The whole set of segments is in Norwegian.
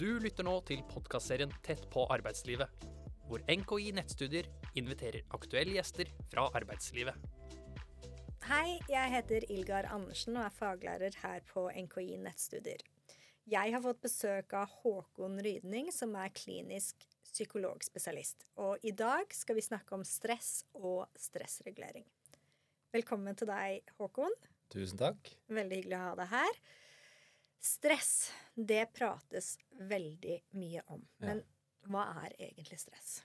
Du lytter nå til podkastserien Tett på arbeidslivet, hvor NKI Nettstudier inviterer aktuelle gjester fra arbeidslivet. Hei, jeg heter Ilgar Andersen og er faglærer her på NKI Nettstudier. Jeg har fått besøk av Håkon Rydning, som er klinisk psykologspesialist. Og i dag skal vi snakke om stress og stressregulering. Velkommen til deg, Håkon. Tusen takk. Veldig hyggelig å ha deg her. Stress, det prates veldig mye om. Men hva er egentlig stress?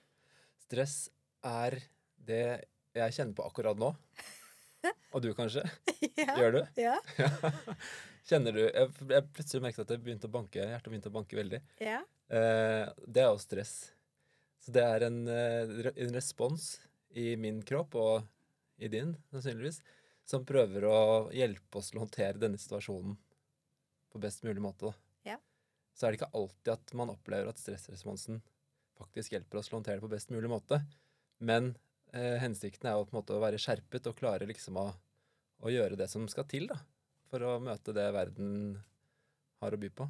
Stress er det jeg kjenner på akkurat nå. Og du kanskje? Ja. Gjør du? Ja. Kjenner du Jeg, jeg plutselig merket at det begynte å banke, hjertet begynte å banke veldig. ja. Eh, det er jo stress. Så det er en, eh, en respons i min kropp, og i din sannsynligvis, som prøver å hjelpe oss til å håndtere denne situasjonen på best mulig måte. Da. Ja. Så er det ikke alltid at man opplever at stressresponsen faktisk hjelper oss å håndtere det på best mulig måte. Men eh, hensikten er jo på en måte å være skjerpet og klare liksom å, å gjøre det som skal til da, for å møte det verden har å by på.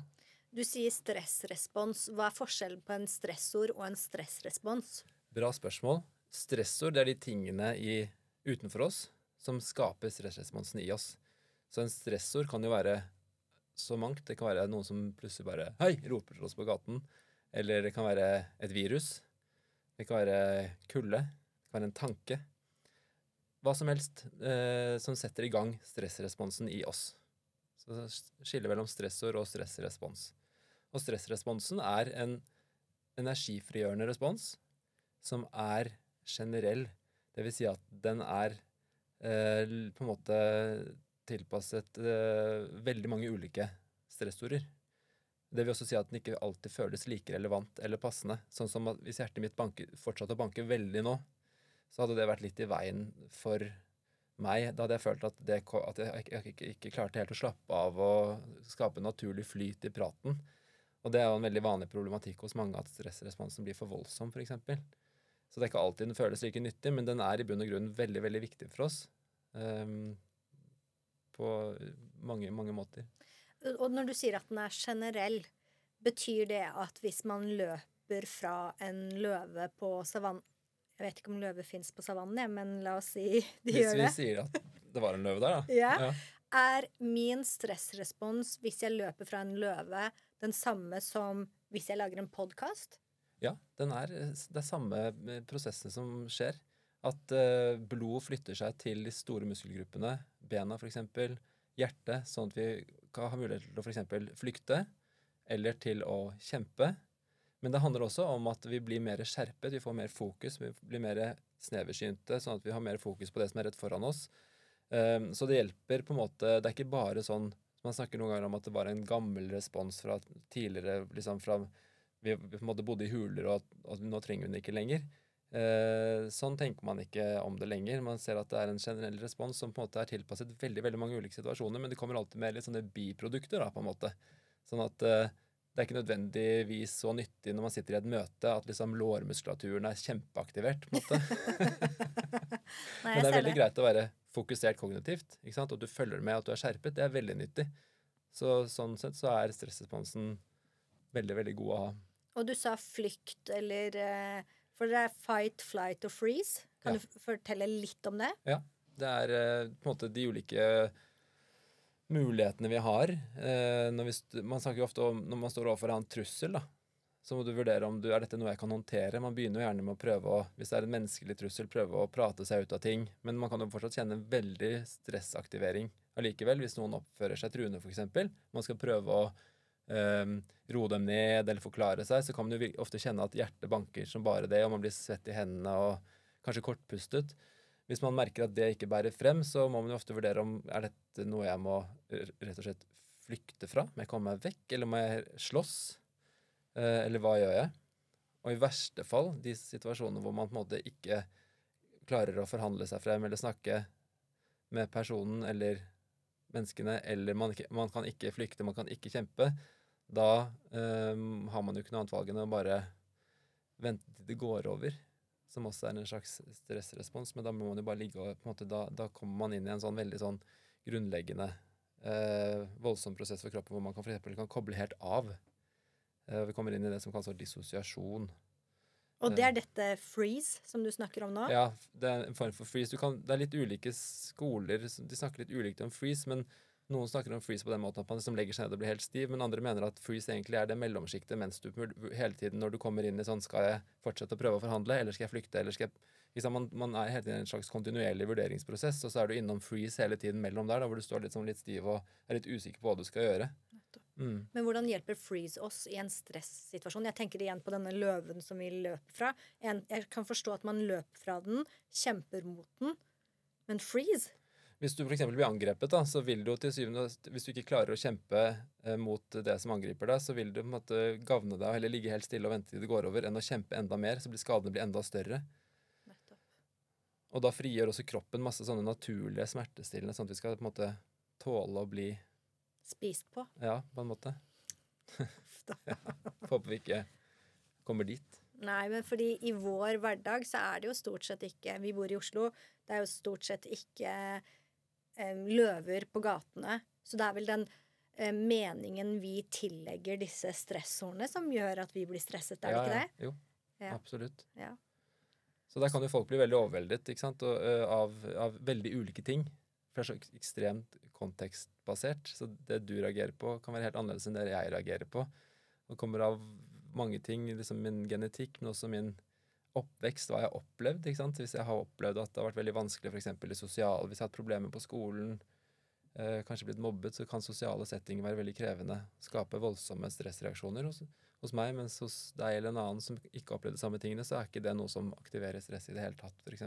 Du sier stressrespons. Hva er forskjellen på en stressord og en stressrespons? Bra spørsmål. Stressord det er de tingene i, utenfor oss som skaper stressresponsen i oss. Så en stressord kan jo være så mangt. Det kan være noen som plutselig bare Hei! roper til oss på gaten. Eller det kan være et virus. Det kan være kulde. Det kan være en tanke. Hva som helst eh, som setter i gang stressresponsen i oss. Så skiller mellom stressord og stressrespons. Og stressresponsen er en energifrigjørende respons som er generell. Det vil si at den er eh, på en måte tilpasset eh, veldig mange ulike stressorder. Det vil også si at den ikke alltid føles like relevant eller passende. Sånn som at hvis hjertet mitt fortsatte å banke veldig nå, så hadde det vært litt i veien for meg. Da hadde jeg følt at, det, at jeg ikke, ikke, ikke klarte helt å slappe av og skape naturlig flyt i praten. Og det er jo en veldig vanlig problematikk hos mange at stressresponsen blir for voldsom, f.eks. Så det er ikke alltid den føles like nyttig, men den er i bunn og grunn veldig veldig viktig for oss. ehm, på mange, mange måter. Og når du sier at den er generell, betyr det at hvis man løper fra en løve på savannen Jeg vet ikke om løve fins på savannen, men la oss si de Hvis gjør vi sier at det var en løve der, da. Ja. Er min stressrespons hvis jeg løper fra en løve, den samme som hvis jeg lager en podkast? Ja, den er, det er samme prosessen som skjer. At eh, blod flytter seg til de store muskelgruppene, bena f.eks., hjertet, sånn at vi kan ha mulighet til å f.eks. flykte eller til å kjempe. Men det handler også om at vi blir mer skjerpet, vi får mer fokus, vi blir mer sneversynte, sånn at vi har mer fokus på det som er rett foran oss. Um, så det hjelper på en måte Det er ikke bare sånn Man snakker noen ganger om at det var en gammel respons fra tidligere, liksom fra vi, på en måte bodde i huler, og at, at nå trenger vi den ikke lenger. Eh, sånn tenker man ikke om det lenger. Man ser at det er en generell respons som på en måte er tilpasset veldig veldig mange ulike situasjoner, men det kommer alltid med litt sånne biprodukter. da, på en måte. Sånn at eh, det er ikke nødvendigvis så nyttig når man sitter i et møte at liksom lårmuskulaturen er kjempeaktivert. på en måte. Nei, Men det er veldig veldig greit å være fokusert kognitivt, ikke sant? og du følger med at du er skjerpet. Det er veldig nyttig. Så sånn sett så er stressresponsen veldig, veldig god å ha. Og du sa flykt eller eh, For det er fight, flight og freeze. Kan Ja. du fortelle litt om det? Ja, det er eh, på en måte de ulike mulighetene vi har. Eh, vi man snakker jo ofte om når man står overfor en trussel, da, så må du vurdere om du, er dette noe jeg kan håndtere. Man begynner jo gjerne med å prøve å, hvis det er en menneskelig trussel, prøve å prate seg ut av ting. Men man kan jo fortsatt kjenne en veldig stressaktivering allikevel, hvis noen oppfører seg truende, f.eks. Man skal prøve å eh, roe dem ned eller forklare seg, så kan man jo ofte kjenne at hjertet banker som bare det, og man blir svett i hendene og kanskje kortpustet. Hvis man merker at det ikke bærer frem, så må man jo ofte vurdere om er dette noe jeg må rett og slett flykte fra. Må jeg komme meg vekk, eller må jeg slåss? Eh, eller hva gjør jeg? Og i verste fall, de situasjonene hvor man på en måte ikke klarer å forhandle seg frem eller snakke med personen eller menneskene, eller man, man kan ikke flykte, man kan ikke kjempe, da eh, har man jo ikke noe annet valg enn å bare vente til det går over som også er en slags stressrespons, men da må man jo bare ligge og på en måte, da, da kommer man inn i en sånn veldig sånn grunnleggende eh, voldsom prosess for kroppen hvor man kan for eksempel kan koble helt av. Eh, Vi kommer inn i det som kalles dissosiasjon. Og det er dette freeze som du snakker om nå? Ja, det er en form for freeze. Du kan, det er litt ulike skoler, de snakker litt ulikt om freeze, men noen snakker om freeze på den måten at man liksom legger seg ned og blir helt stiv, men andre mener at freeze egentlig er det mellomsjiktet mens du hele tiden når du kommer inn i sånn skal jeg fortsette å prøve å forhandle, eller skal jeg flykte, eller skal jeg liksom, man, man er hele tiden i en slags kontinuerlig vurderingsprosess, og så er du innom freeze hele tiden mellom der, da, hvor du står litt, sånn litt stiv og er litt usikker på hva du skal gjøre. Mm. Men hvordan hjelper freeze oss i en stressituasjon? Jeg tenker igjen på denne løven som vi løper fra. Jeg kan forstå at man løper fra den, kjemper mot den, men freeze? Hvis du f.eks. blir angrepet, da, så vil du til syvende Hvis du ikke klarer å kjempe eh, mot det som angriper deg, så vil du på en måte gavne deg og heller ligge helt stille og vente til det går over, enn å kjempe enda mer, så blir skadene blir enda større. Nettopp. Og da frigjør også kroppen masse sånne naturlige smertestillende, sånn at vi skal på en måte tåle å bli Spist på. Ja, på en måte. ja. Håper vi ikke kommer dit. Nei, men fordi i vår hverdag så er det jo stort sett ikke Vi bor i Oslo. Det er jo stort sett ikke løver på gatene. Så det er vel den eh, meningen vi tillegger disse stressordene som gjør at vi blir stresset, er det ikke det? Jo, Ja. absolutt. Ja. Så der kan jo folk bli veldig overveldet ikke sant? Og, av, av veldig ulike ting. For det er så ekstremt kontekstbasert. Så det du reagerer på, kan være helt annerledes enn det jeg reagerer på. Det kommer av mange ting, liksom min genetikk, men også min oppvekst, hva jeg har opplevd. ikke sant? Hvis jeg har opplevd at det har vært veldig vanskelig eksempel i sosial, hvis jeg har hatt problemer på skolen, eh, kanskje blitt mobbet, så kan sosiale settinger være veldig krevende. Skape voldsomme stressreaksjoner hos, hos meg, mens hos deg eller en annen som ikke har opplevd de samme tingene, så er ikke det noe som aktiverer stress i det hele tatt, f.eks.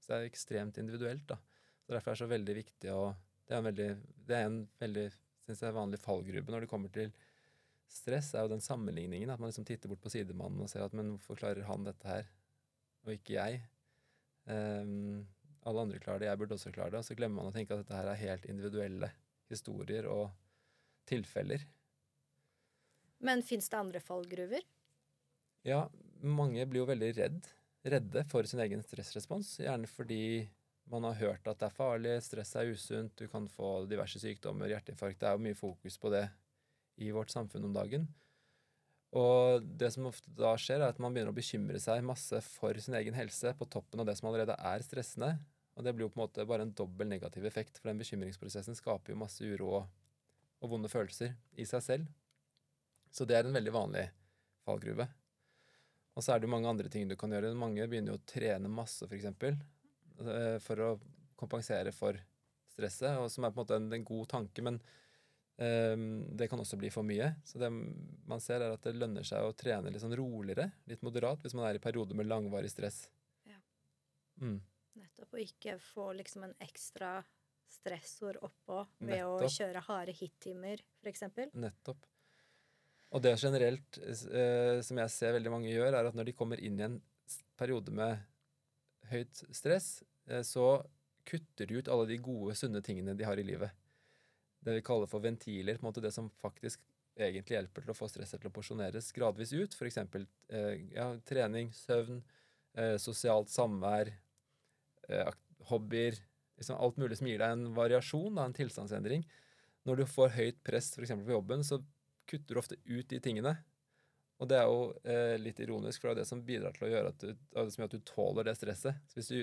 Så det er ekstremt individuelt, da. Så Derfor er det så veldig viktig å Det er en veldig, det er en veldig synes jeg, vanlig fallgruppe når det kommer til stress, er jo den sammenligningen. At man liksom titter bort på sidemannen og ser at men hvorfor klarer han dette her, og ikke jeg? Um, alle andre klarer det, jeg burde også klare det. Og så glemmer man å tenke at dette her er helt individuelle historier og tilfeller. Men fins det andre fallgruver? Ja, mange blir jo veldig redd, redde for sin egen stressrespons. Gjerne fordi man har hørt at det er farlig, stress er usunt, du kan få diverse sykdommer, hjerteinfarkt. Det er jo mye fokus på det i vårt samfunn om dagen. Og det som ofte da skjer, er at man begynner å bekymre seg masse for sin egen helse på toppen av det som allerede er stressende. Og det blir jo på en måte bare en dobbel negativ effekt, for den bekymringsprosessen skaper jo masse uro og, og vonde følelser i seg selv. Så det er en veldig vanlig fallgruve. Og så er det jo mange andre ting du kan gjøre. Mange begynner jo å trene masse, f.eks. For, eksempel, eh, for å kompensere for stresset, og som er på en måte en, en god tanke, men det kan også bli for mye. Så det man ser, er at det lønner seg å trene litt sånn roligere, litt moderat, hvis man er i perioder med langvarig stress. Ja. Mm. Nettopp. Og ikke få liksom en ekstra stressord oppå ved å kjøre harde hit-timer, f.eks. Nettopp. Og det generelt eh, som jeg ser veldig mange gjør, er at når de kommer inn i en periode med høyt stress, eh, så kutter de ut alle de gode, sunne tingene de har i livet. Det vi kaller for ventiler, på en måte det som faktisk egentlig hjelper til å få stresset til å porsjoneres gradvis ut. F.eks. Eh, ja, trening, søvn, eh, sosialt samvær, eh, hobbyer. Liksom alt mulig som gir deg en variasjon, da, en tilstandsendring. Når du får høyt press f.eks. på jobben, så kutter du ofte ut de tingene. Og det er jo eh, litt ironisk, for det er det som bidrar til å gjøre at du, at du tåler det stresset. Så hvis du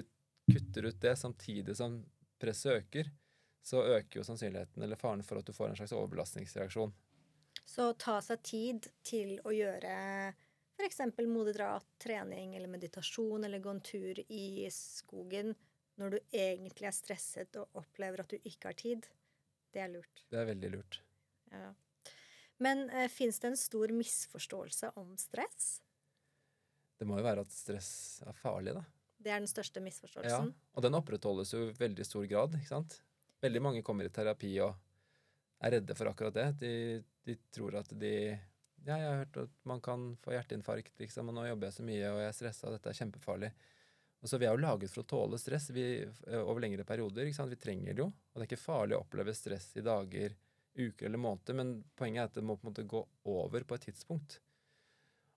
kutter ut det samtidig som presset øker, så øker jo sannsynligheten eller faren for at du får en slags overbelastningsreaksjon. Så ta seg tid til å gjøre f.eks. moderat trening eller meditasjon eller gå en tur i skogen når du egentlig er stresset og opplever at du ikke har tid. Det er lurt. Det er veldig lurt. Ja. Men eh, fins det en stor misforståelse om stress? Det må jo være at stress er farlig, da. Det er den største misforståelsen? Ja, og den opprettholdes jo i veldig stor grad, ikke sant? Veldig mange kommer i terapi og er redde for akkurat det. De, de tror at de Ja, jeg har hørt at man kan få hjerteinfarkt, liksom, og nå jobber jeg så mye, og jeg er stressa, dette er kjempefarlig. Og så Vi er jo laget for å tåle stress vi, eh, over lengre perioder. Vi trenger det jo. Og det er ikke farlig å oppleve stress i dager, uker eller måneder, men poenget er at det må på en måte gå over på et tidspunkt.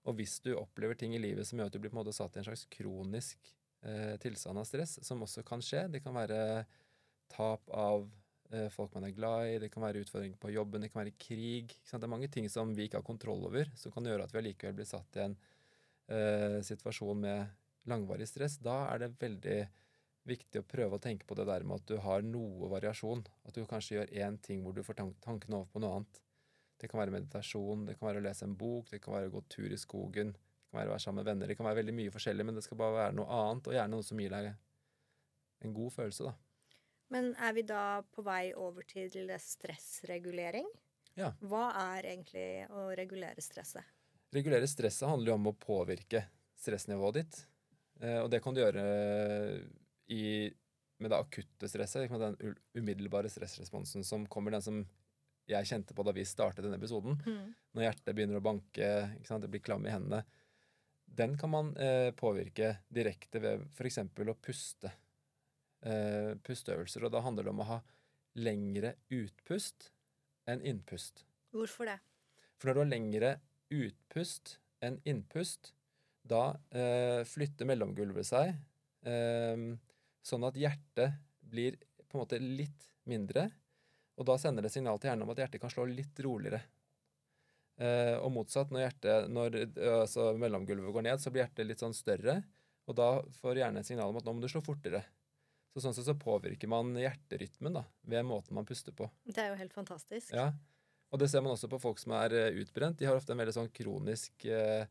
Og hvis du opplever ting i livet som gjør at du blir på en måte satt i en slags kronisk eh, tilstand av stress, som også kan skje. Det kan være tap av eh, folk man er glad i, det kan være utfordringer på jobben, det kan være krig. Det er mange ting som vi ikke har kontroll over, som kan gjøre at vi allikevel blir satt i en eh, situasjon med langvarig stress. Da er det veldig viktig å prøve å tenke på det der med at du har noe variasjon. At du kanskje gjør én ting hvor du får tank tankene over på noe annet. Det kan være meditasjon, det kan være å lese en bok, det kan være å gå tur i skogen, det kan være å være sammen med venner. Det kan være veldig mye forskjellig, men det skal bare være noe annet, og gjerne noe som gir deg en god følelse, da. Men er vi da på vei over til stressregulering? Ja. Hva er egentlig å regulere stresset? Regulere stresset handler jo om å påvirke stressnivået ditt. Eh, og det kan du gjøre i, med det akutte stresset, med den umiddelbare stressresponsen som kommer, den som jeg kjente på da vi startet denne episoden. Når hjertet begynner å banke, det blir klam i hendene. Den kan man eh, påvirke direkte ved f.eks. å puste. Eh, pusteøvelser. Og da handler det om å ha lengre utpust enn innpust. Hvorfor det? For når du har lengre utpust enn innpust, da eh, flytter mellomgulvet seg eh, sånn at hjertet blir på en måte litt mindre, og da sender det signal til hjernen om at hjertet kan slå litt roligere. Eh, og motsatt, når, hjertet, når altså mellomgulvet går ned, så blir hjertet litt sånn større, og da får hjernen et signal om at nå må du slå fortere. Så sånn sett så påvirker man hjerterytmen da, ved måten man puster på. Det er jo helt fantastisk. Ja, og det ser man også på folk som er eh, utbrent. De har ofte en veldig sånn kronisk eh,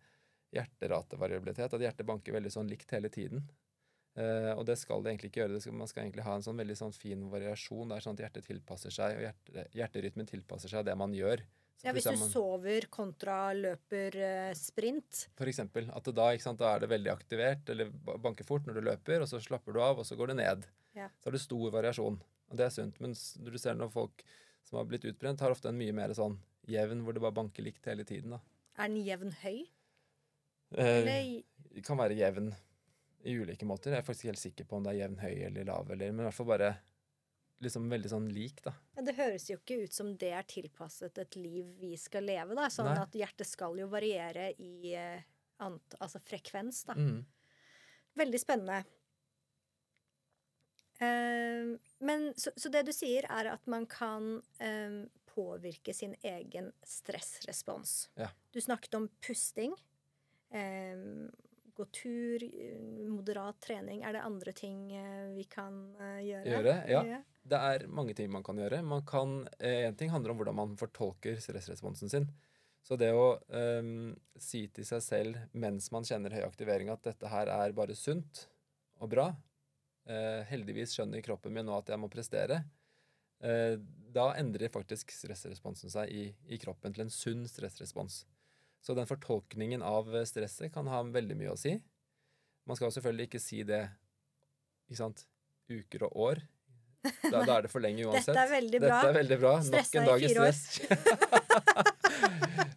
hjerteratevariabilitet, at hjertet banker veldig sånn likt hele tiden. Eh, og det skal det egentlig ikke gjøre. Det skal, man skal egentlig ha en sånn veldig sånn fin variasjon. Det er sånn at hjertet tilpasser seg, og hjerte, hjerterytmen tilpasser seg det man gjør. Ja, Hvis du sover kontra løper eh, sprint, For eksempel at da, sant, da er det veldig aktivert, eller banker fort når du løper, og så slapper du av, og så går det ned. Ja. Så har du stor variasjon, og det er sunt. Men når du ser når folk som har blitt utbrent, har ofte en mye mer sånn jevn, hvor det bare banker likt hele tiden. da. er den jevn høy? Eh, Eller det kan være jevn i ulike måter. Jeg er faktisk ikke helt sikker på om det er jevn høy eller lav, eller, men i hvert fall bare liksom veldig sånn lik, da. ja, Det høres jo ikke ut som det er tilpasset et liv vi skal leve, da. Sånn Nei. at hjertet skal jo variere i eh, ant altså frekvens, da. Mm. Veldig spennende. Eh, men så, så det du sier, er at man kan um, påvirke sin egen stressrespons. Ja. Du snakket om pusting. eh, gå tur, eh, moderat trening. Er det andre ting eh, vi kan eh, gjøre? Gjøre, ja. Det er mange ting man kan gjøre. Man kan, en ting handler om hvordan man fortolker stressresponsen sin. Så det å ehm, si til seg selv mens man kjenner høy aktivering at dette her er bare sunt og bra eh, Heldigvis skjønner kroppen min nå at jeg må prestere. Eh, da endrer faktisk stressresponsen seg i, i kroppen til en sunn stressrespons. Så den fortolkningen av stresset kan ha veldig mye å si. Man skal selvfølgelig ikke si det ikke sant, uker og år. Da, da er det for lenge uansett. Dette er veldig bra. Dette er veldig bra. Stressa Nok en dag i stress.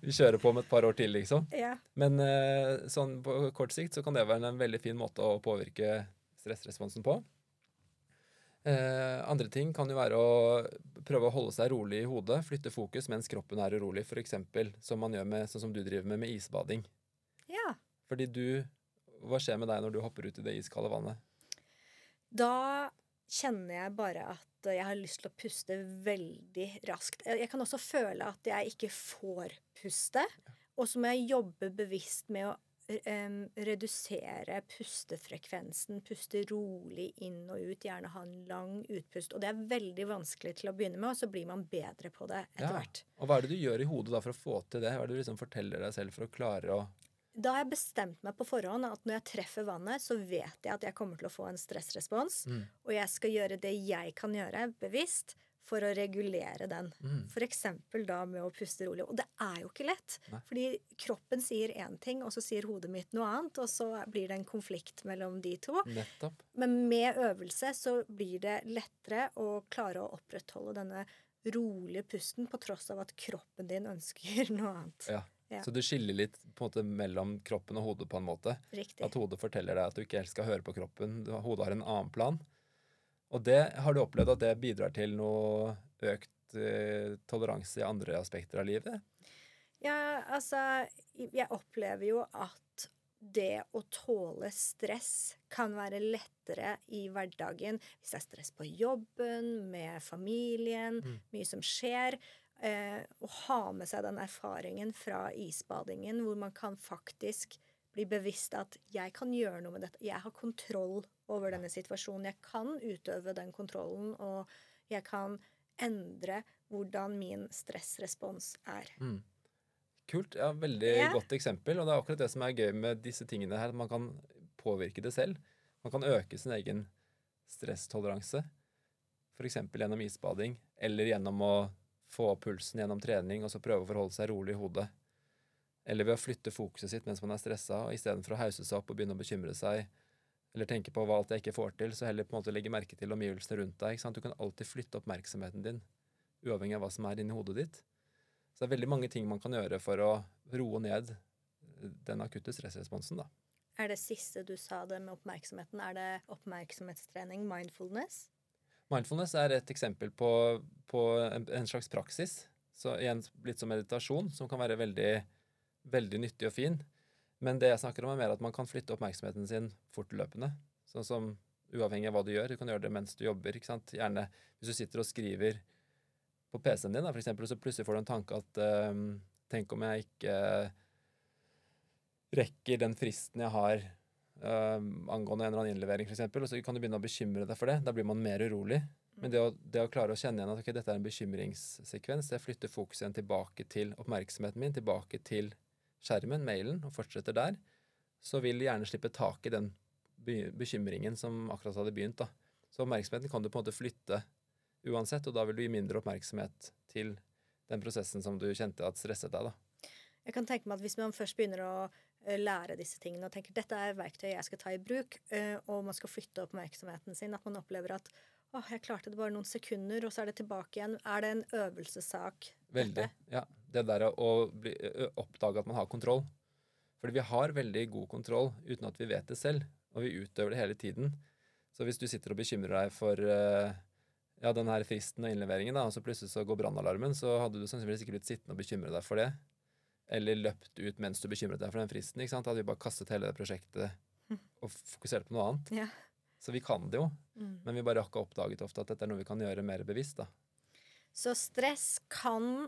Vi kjører på om et par år til, liksom. Ja. Men eh, sånn på kort sikt så kan det være en veldig fin måte å påvirke stressresponsen på. Eh, andre ting kan jo være å prøve å holde seg rolig i hodet, flytte fokus mens kroppen er urolig, f.eks. som man gjør med, sånn som du driver med med isbading. ja. Fordi du Hva skjer med deg når du hopper ut i det iskalde vannet? Da kjenner jeg bare at jeg har lyst til å puste veldig raskt. Jeg jeg kan også føle at jeg ikke får puste. Og så må jeg jobbe bevisst med å redusere pustefrekvensen. Puste rolig inn og ut. Gjerne ha en lang utpust. Og det er veldig vanskelig til å begynne med, og så blir man bedre på det etter Ja. hvert. Og hva er det du gjør i hodet da for å få til det? Hva er det du liksom forteller deg selv for å klare å Da har jeg bestemt meg på forhånd at når jeg treffer vannet, så vet jeg at jeg kommer til å få en stressrespons. Mm. Og jeg skal gjøre det jeg kan gjøre, bevisst, for å regulere den. Mm. F.eks. da med å puste rolig. Og det er jo ikke lett. Nei. Fordi kroppen sier én ting, og så sier hodet mitt noe annet, og så blir det en konflikt mellom de to. Nettopp. Men med øvelse så blir det lettere å klare å opprettholde denne rolige pusten på tross av at kroppen din ønsker noe annet. Ja. Ja. Så du skiller litt på en måte mellom kroppen og hodet på en måte. Riktig. At hodet forteller deg at du ikke helt skal høre på kroppen. Hodet har en annen plan. Og det har du opplevd at det bidrar til noe økt eh, toleranse i andre aspekter av livet? Ja, altså Jeg opplever jo at det å tåle stress kan være lettere i hverdagen hvis det er stress på jobben, med familien, Mm. mye som skjer. Eh, å ha med seg den erfaringen fra isbadingen, hvor man kan faktisk bli bevisst at jeg kan gjøre noe med dette. Jeg har kontroll over denne situasjonen. Jeg kan utøve den kontrollen, og jeg kan endre hvordan min stressrespons er. Mm. Kult. Ja, veldig Ja. godt eksempel. Og det er akkurat det som er gøy med disse tingene her. at Man kan påvirke det selv. Man kan øke sin egen stresstoleranse. F.eks. gjennom isbading, eller gjennom å få opp pulsen gjennom trening og så prøve å forholde seg rolig i hodet. Eller ved å flytte fokuset sitt mens man er stressa, istedenfor å hause seg opp og begynne å bekymre seg, eller tenke på hva alt jeg ikke får til, så heller på en måte legge merke til omgivelsene rundt deg. Du kan alltid flytte oppmerksomheten din, uavhengig av hva som er inni hodet ditt. Så det er veldig mange ting man kan gjøre for å roe ned den akutte stressresponsen, da. Er det siste du sa det med oppmerksomheten, er det oppmerksomhetstrening, mindfulness? Mindfulness er et eksempel på, på en, en slags praksis. Så igjen litt som meditasjon, som kan være veldig, veldig nyttig og fin. Men det jeg snakker om, er mer at man kan flytte oppmerksomheten sin fortløpende. Sånn som uavhengig av hva du gjør. Du kan gjøre det mens du jobber. ikke sant? Gjerne hvis du sitter og skriver på PC-en din, da, for eksempel, så plutselig får du en tanke at ehm, Tenk om jeg ikke rekker den fristen jeg har ehm, angående en eller annen innlevering, eksempel, og så kan du begynne å bekymre deg for det. Da blir man mer urolig. Men det å, det å klare å kjenne igjen at okay, dette er en bekymringssekvens, jeg flytter fokuset igjen tilbake til oppmerksomheten min, tilbake til skjermen, mailen, og fortsetter der, så vil du gjerne slippe tak i den bekymringen som akkurat hadde begynt. da. Så oppmerksomheten kan du på en måte flytte uansett, og da vil du gi mindre oppmerksomhet til den prosessen som du kjente at stresset deg. da. Jeg kan tenke meg at Hvis man først begynner å eh, lære disse tingene og tenker dette er verktøy jeg skal ta i bruk, eh, og man skal flytte oppmerksomheten sin, at man opplever at åh, jeg klarte det bare noen sekunder, og så er det tilbake igjen. Er det en øvelsessak? Veldig. Ja. Det der å, bli, oppdage at man har kontroll. Fordi vi har veldig god kontroll uten at vi vet det selv, og vi utøver det hele tiden. Så hvis du sitter og bekymrer deg for ja, den her fristen og innleveringen, da, og så plutselig så går brannalarmen, så hadde du sannsynligvis ikke blitt sittende og bekymre deg for det. Eller løpt ut mens du bekymret deg for den fristen. ikke sant? Da hadde vi bare kastet hele det prosjektet og fokusert på noe annet. Ja. Så vi kan det jo, Mm. men vi bare har ikke oppdaget ofte at dette er noe vi kan gjøre mer bevisst. da. Så stress kan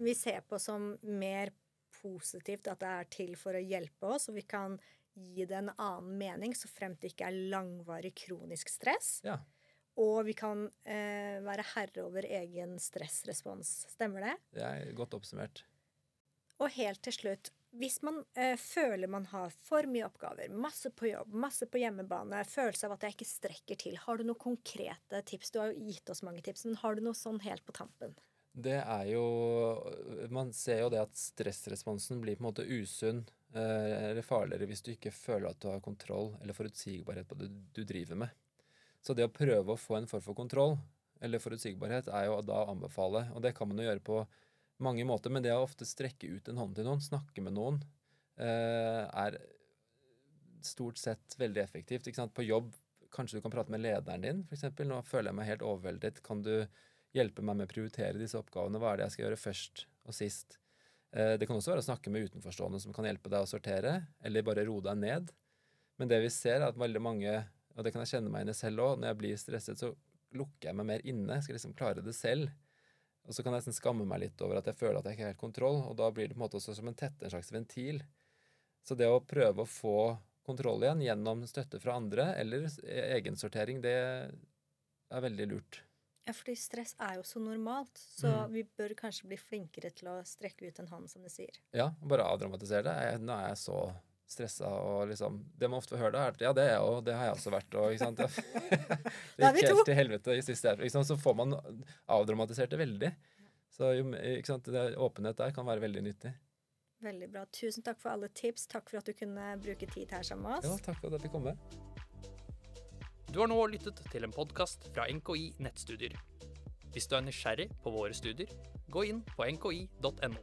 vi ser på som mer positivt, at det er til for å hjelpe oss, og vi kan gi det en annen mening, så fremt det ikke er langvarig kronisk stress. Ja. Og vi kan eh, være herre over egen stressrespons. Stemmer det? Det er godt oppsummert. Og helt til slutt, hvis man eh, føler man har for mye oppgaver, masse på jobb, masse på hjemmebane, følelse av at jeg ikke strekker til, har du noen konkrete tips? Du har jo gitt oss mange tips, men har du noe sånn helt på tampen? Det er jo Man ser jo det at stressresponsen blir på en måte usunn eh, eller farligere hvis du ikke føler at du har kontroll eller forutsigbarhet på det du driver med. Så det å prøve å få en form for kontroll eller forutsigbarhet er jo da å anbefale, og det kan man jo gjøre på mange måter, men det å ofte strekke ut en hånd til noen, snakke med noen, eh, er stort sett veldig effektivt. På jobb kanskje du kan prate med lederen din, f.eks. Nå føler jeg meg helt overveldet. Kan du hjelpe meg med å prioritere disse oppgavene. Hva er det jeg skal gjøre først og sist? Eh, Det kan også være å snakke med utenforstående som kan hjelpe deg å sortere, eller bare roe deg ned. Men det vi ser, er at veldig mange, og det kan jeg kjenne meg inn i selv òg, når jeg blir stresset, så lukker jeg meg mer inne. Skal liksom klare det selv. Og så kan jeg skamme meg litt over at jeg føler at jeg ikke har helt kontroll, og da blir det på en måte også som en tette, en slags ventil. Så det å prøve å få kontroll igjen gjennom støtte fra andre, eller egensortering, det er veldig lurt. Ja, fordi stress er jo så normalt, så Mm. vi bør kanskje bli flinkere til å strekke ut en hånd, som du sier. Ja, bare avdramatisere det. Jeg, nå er jeg så stressa og liksom Det man ofte får høre, da, er at ja, det er jeg òg, det har jeg også vært, og ikke sant. det gikk helt til helvete i siste ikke? Så får man avdramatisert det veldig. Så ikke sant? Det, åpenhet der kan være veldig nyttig. Veldig bra. Tusen takk for alle tips. Takk for at du kunne bruke tid her sammen med Ja, takk for at jeg fikk komme. Du har nå lyttet til en podkast fra NKI Nettstudier. Hvis du er nysgjerrig på våre studier, gå inn på nki.no.